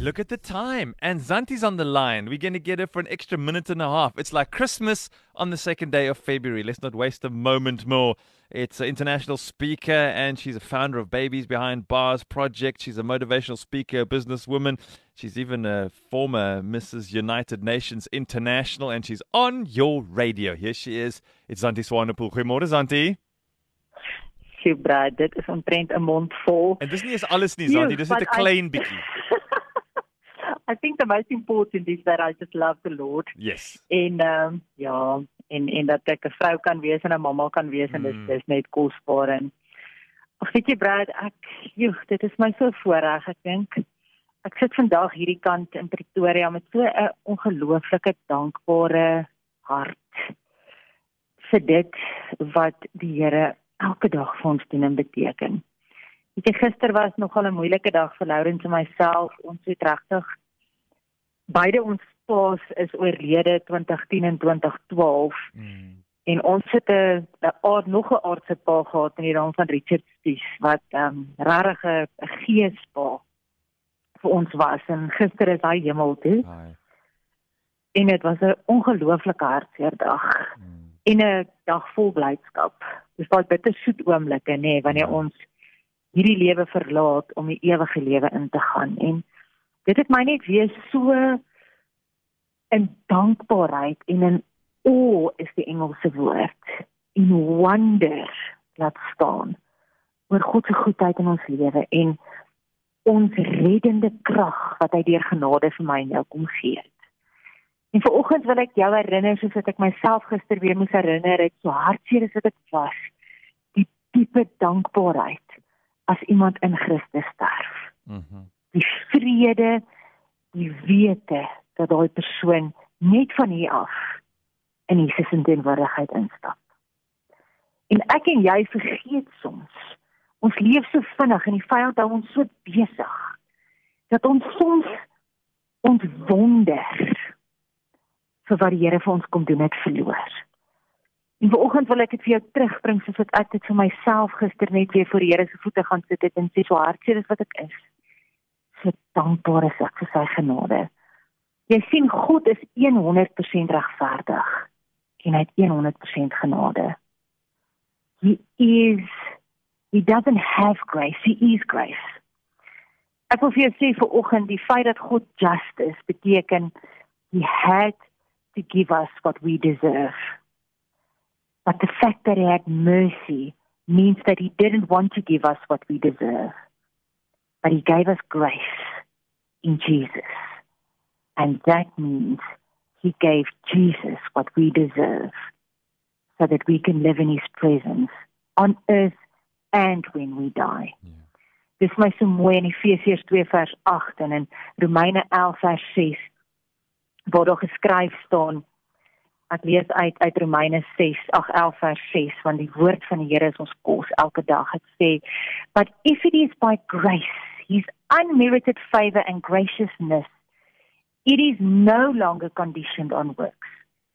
Look at the time. And Zanti's on the line. We're going to get her for an extra minute and a half. It's like Christmas on the second day of February. Let's not waste a moment more. It's an international speaker, and she's a founder of Babies Behind Bars Project. She's a motivational speaker, a businesswoman. She's even a former Mrs. United Nations International, and she's on your radio. Here she is. It's Zanti Swanepoel. Goeiemôre, Zanti. Sjoe, Brad, dit is omtrent 'n mond vol. En dis nie eens alles nie, Zanti. Dis net 'n klein bietjie. I think the most important is that I just love the Lord. Yes. En ehm um, ja, en en dat ek 'n vrou kan wees en 'n mamma kan wees en dis Mm. dis net kosbaar en Ag weet jy Brad, ek joh, dit is my so voorreg. Ek dink ek sit vandag hierdie kant in Pretoria met so 'n ongelooflike dankbare hart vir dit wat die Here elke dag vir ons doen en beteken. Weet jy gister was nogal 'n moeilike dag vir Lourens en myself. Ons het regtig beide ons paas is oorlede 2010 en 2012 Mm. en ons het 'n aard nog 'n aardse pa gehad in die naam van Richard Spies wat ehm um, regtig 'n geespa vir ons was en gister is hy hemel toe Hi. en dit was 'n ongelooflike hartseer dag Mm. en 'n dag vol blydskap. Dis daai bittersoet oomblikke nê nee, wanneer Ja. ons hierdie lewe verlaat om die ewige lewe in te gaan en dit het my net weer so in dankbaarheid en in awe is die Engelse woord in wonder laat staan oor God se goedheid in ons lewe en ons reddende krag wat hy deur genade vir my en jou kom gee het. En vanoggend wil ek jou herinner soos wat ek myself gister weer moes herinner het, so hartseer as wat dit was, die diepe dankbaarheid as iemand in Christus sterf. Mhm. Die vrede, die wete dat daai persoon net van hier af in Jesus se teenwoordigheid instap. En ek en jy vergeet soms. Ons leef so vinnig en die vyand hou ons so besig dat ons soms ontwonder vir wat die Here vir ons kom doen het verloor. En vanoggend wil ek dit vir jou terugbring soos ek dit vir myself gister net weer voor die Here se voete gaan sit het en sê so hartseer is wat ek is. So dankbaar is ek vir sy genade. Jy sien God is 100% regverdig en hy het 100% genade. He is he doesn't have grace, he is grace. Ek wil vir jou sê vir oggend die feit dat God just is beteken he had to give us what we deserve. But the fact that he had mercy means that he didn't want to give us what we deserve. But he gave us grace in Jesus. And that means he gave Jesus what we deserve so that we can live in his presence on earth and when we die. Ja. Dis my so mooi in Efesiërs 2 vers 8 en in Romeine 11 vers 6 waar daar geskryf staan ek lees uit uit Romeine 6 ag 11 vers 6 want die woord van die Here is ons kos elke dag. Het sê but if it is by grace his unmerited favor and graciousness it is no longer conditioned on works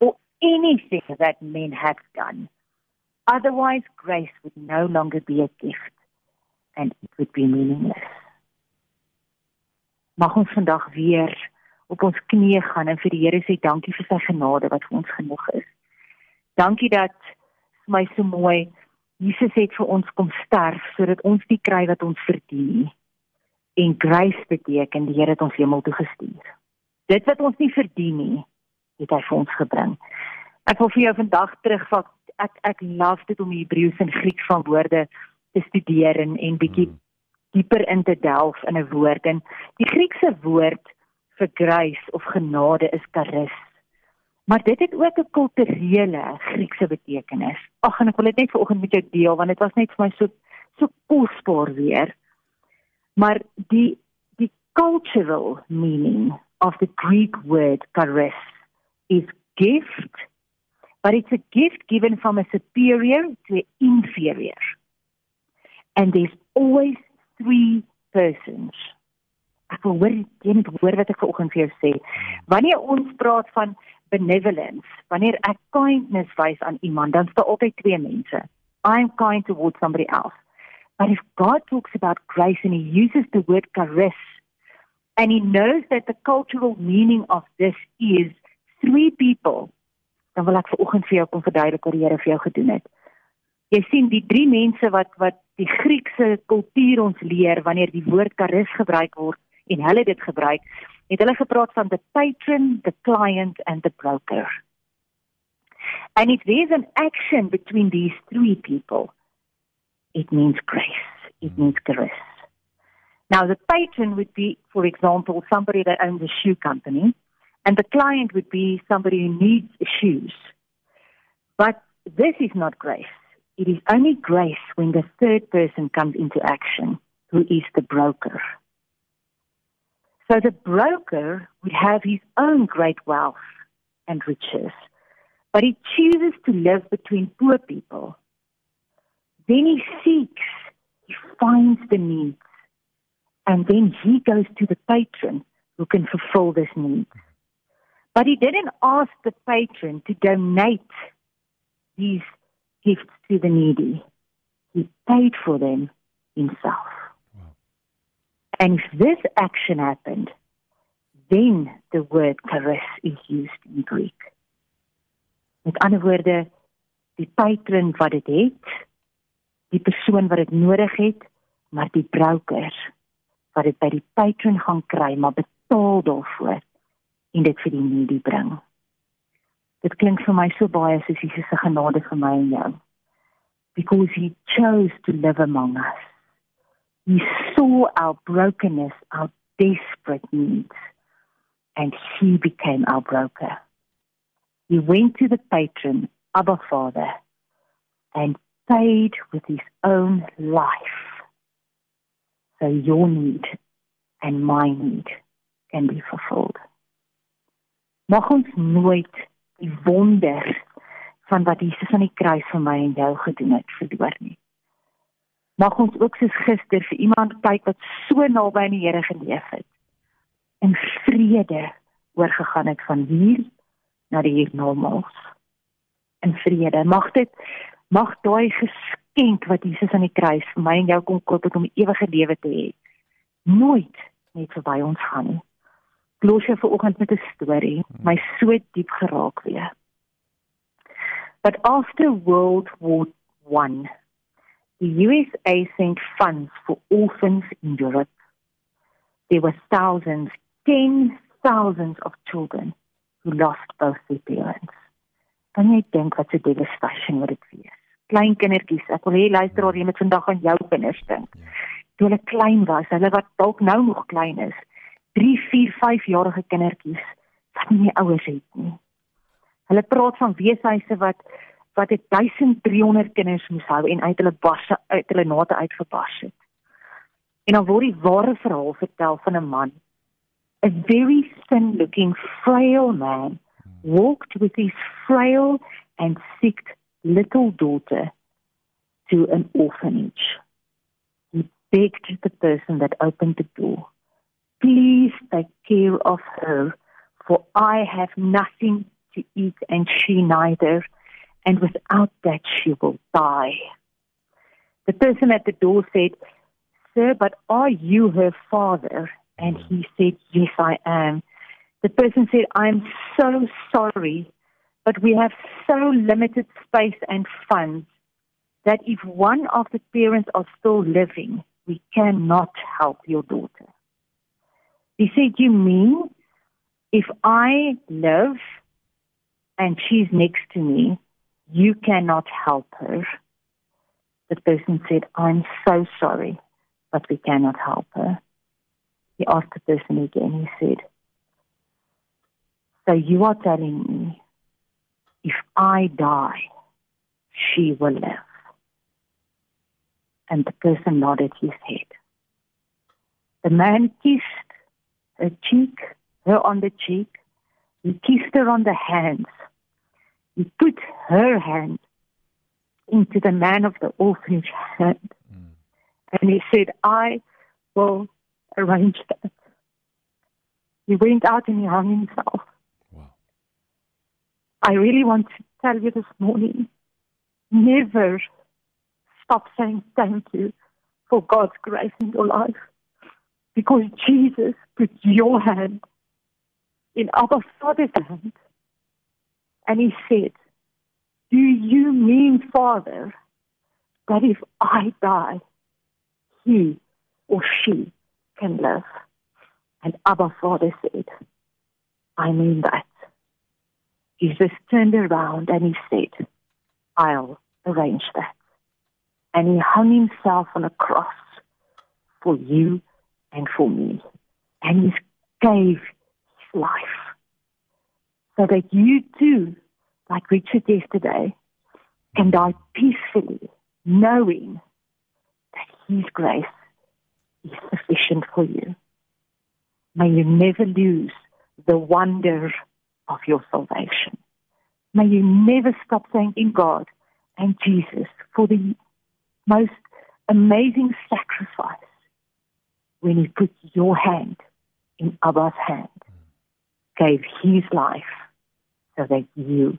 or anything that men have done. Otherwise grace would no longer be a gift and it would be meaningless. Mag ons vandag weer op ons knieë gaan en vir die Here sê dankie vir sy genade wat vir ons genoeg is. Dankie dat my so mooi Jesus het vir ons kom sterf sodat ons nie kry wat ons verdien nie. En grace beteken die Here het ons hemel toe gestuur. Dit wat ons nie verdien nie, het hy vir ons gebring. Ek wil vir jou vandag terugvat. Ek ek love dit om Hebreëus en Grieks van woorde te studeer en en bietjie Mm. dieper in te delf in 'n woord en die Griekse woord vir grace of genade is charis. Maar dit het ook 'n kulturele Griekse betekenis. Ag en ek wil dit net vanoggend met jou deel want dit was net vir my so so kosbaar weer. Maar die die cultural meaning of the Greek word charis is gift, but it's a gift given from a superior to an inferior. And there's always three persons ek wil hoor jy moet hoor wat ek vanoggend vir jou sê. Wanneer ons praat van benevolence, wanneer ek kindness wys aan iemand, dan is daar altyd twee mense. I'm kind towards somebody else. But if God talks about grace and he uses the word charis and he knows that the cultural meaning of this is three people, dan wil ek vanoggend vir jou kom verduidelik wat die Here vir jou gedoen het. Jy sien die drie mense wat wat die Griekse kultuur ons leer wanneer die woord charis gebruik word en hulle dit gebruik, het hulle gepraat van the patron, the client and the broker. And if there's an action between these three people, it means grace. It hmm. means grace. Now, the patron would be, for example, somebody that owns a shoe company, and the client would be somebody who needs shoes. But this is not grace. It is only grace when the third person comes into action, who is the broker. So the broker would have his own great wealth and riches, but he chooses to live between poor people. Then he seeks, he finds the needs, and then he goes to the patron who can fulfill this need. But he didn't ask the patron to donate these gifts to the needy. He paid for them himself. And if this action happened, then the word charis is used in Greek. Met ander woorde, die patron wat dit het, die persoon wat dit nodig het, maar die broker wat dit by die patron gaan kry, maar betaal daarvoor en dit vir die needy bring. Dit klink vir my so baie soos Jesus se genade vir my en jou. Because he chose to live among us. He saw our brokenness, our desperate needs, and he became our broker. He went to the patron, Abba Father, and paid with his own life. So your need and my need can be fulfilled. Mag ons nooit die wonder van wat Jesus aan die kruis vir my en jou gedoen het verloor nie. Mag ons ook soos gister vir iemand kyk wat so naby aan die Here geleef het en vrede oorgegaan het van hier na die hiernamaals. In vrede. Mag dit mag daai geskenk wat Jesus aan die kruis vir my en jou kom koop het om ewige lewe te hê, nooit net verby ons gaan nie los jy vir oggend met 'n storie my so diep geraak weer. But after World War 1, the USA sent funds for orphans in Europe. There were thousands, ten thousands of children who lost both their parents. Kan jy dink wat 'n devastation wat dit wees? Klein kindertjies, ek wil hê luisteraar jy moet vandag aan jou kinders dink. Toe hulle klein was, hulle wat dalk nou nog klein is, 3, 4, 5 jarige kindertjies wat nie ouers het nie. Hulle praat van weeshuise wat wat 1300 kinders moes hou en uit hulle basse uit hulle nate uitgepas het. En dan word die ware verhaal vertel van 'n man. A very thin looking frail man walked with his frail and sick little daughter to an orphanage. He begged the person that opened the door Please take care of her, for I have nothing to eat and she neither, and without that she will die. The person at the door said, Sir, but are you her father? And he said, Yes, I am. The person said, I'm so sorry, but we have so limited space and funds that if one of the parents are still living, we cannot help your daughter. He said, You mean if I live and she's next to me, you cannot help her? The person said, I'm so sorry, but we cannot help her. He asked the person again, he said, So you are telling me if I die, she will live. And the person nodded his head. The man kissed her cheek, her on the cheek. He kissed her on the hands. He put her hand into the man of the orphanage hand. Mm. And he said, I will arrange that. He went out and he hung himself. Wow. I really want to tell you this morning never stop saying thank you for God's grace in your life. Because Jesus put your hand in Abba Father's hand. And he said, Do you mean, Father, that if I die, he or she can live? And Abba Father said, I mean that. Jesus turned around and he said, I'll arrange that. And he hung himself on a cross for you and for me. And he gave his life so that you too, like Richard yesterday, can die peacefully, knowing that his grace is sufficient for you. May you never lose the wonder of your salvation. May you never stop thanking God and Jesus for the most amazing sacrifice when He put your hand in Abba's hand, gave His life so that you